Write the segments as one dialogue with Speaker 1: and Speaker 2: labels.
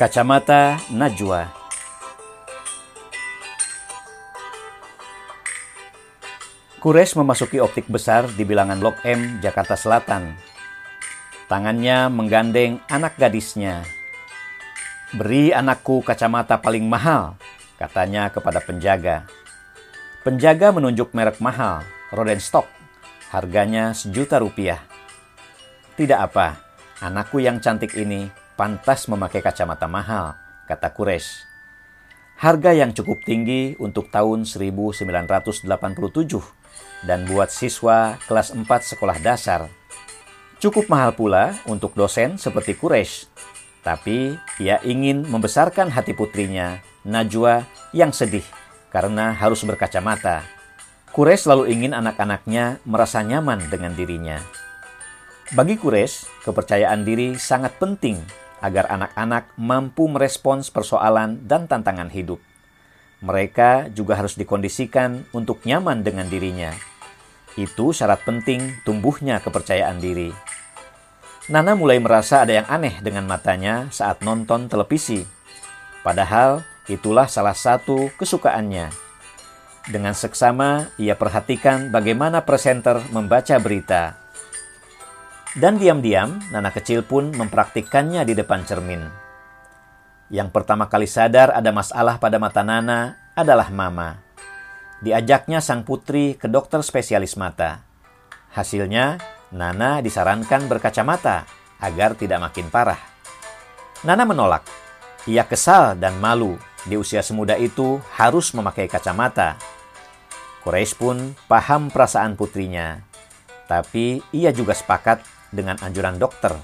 Speaker 1: Kacamata Najwa Kures memasuki optik besar di bilangan Blok M, Jakarta Selatan. Tangannya menggandeng anak gadisnya. Beri anakku kacamata paling mahal, katanya kepada penjaga. Penjaga menunjuk merek mahal, Rodenstock. Harganya sejuta rupiah. Tidak apa, anakku yang cantik ini pantas memakai kacamata mahal, kata Kures. Harga yang cukup tinggi untuk tahun 1987 dan buat siswa kelas 4 sekolah dasar. Cukup mahal pula untuk dosen seperti Quraisy. Tapi ia ingin membesarkan hati putrinya, Najwa, yang sedih karena harus berkacamata. Quraisy selalu ingin anak-anaknya merasa nyaman dengan dirinya. Bagi Quraisy, kepercayaan diri sangat penting agar anak-anak mampu merespons persoalan dan tantangan hidup. Mereka juga harus dikondisikan untuk nyaman dengan dirinya itu syarat penting tumbuhnya kepercayaan diri. Nana mulai merasa ada yang aneh dengan matanya saat nonton televisi. Padahal itulah salah satu kesukaannya. Dengan seksama, ia perhatikan bagaimana presenter membaca berita. Dan diam-diam, Nana kecil pun mempraktikkannya di depan cermin. Yang pertama kali sadar ada masalah pada mata Nana adalah Mama. Diajaknya sang putri ke dokter spesialis mata. Hasilnya, Nana disarankan berkacamata agar tidak makin parah. Nana menolak. Ia kesal dan malu di usia semuda itu harus memakai kacamata. Quraisy pun paham perasaan putrinya. Tapi ia juga sepakat dengan anjuran dokter.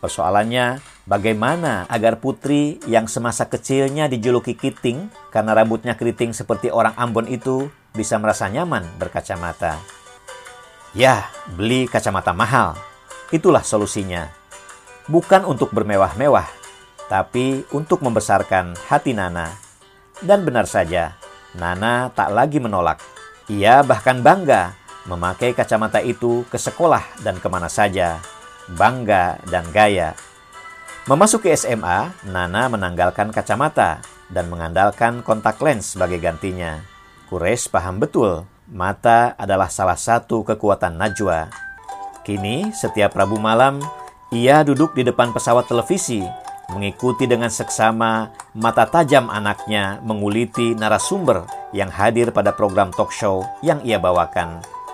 Speaker 1: Persoalannya, bagaimana agar putri yang semasa kecilnya dijuluki Kiting karena rambutnya keriting seperti orang Ambon itu bisa merasa nyaman berkacamata. Ya, beli kacamata mahal. Itulah solusinya. Bukan untuk bermewah-mewah, tapi untuk membesarkan hati Nana. Dan benar saja, Nana tak lagi menolak. Ia bahkan bangga memakai kacamata itu ke sekolah dan ke mana saja bangga, dan gaya. Memasuki SMA, Nana menanggalkan kacamata dan mengandalkan kontak lens sebagai gantinya. Kures paham betul, mata adalah salah satu kekuatan Najwa. Kini, setiap Rabu malam, ia duduk di depan pesawat televisi, mengikuti dengan seksama mata tajam anaknya menguliti narasumber yang hadir pada program talk show yang ia bawakan,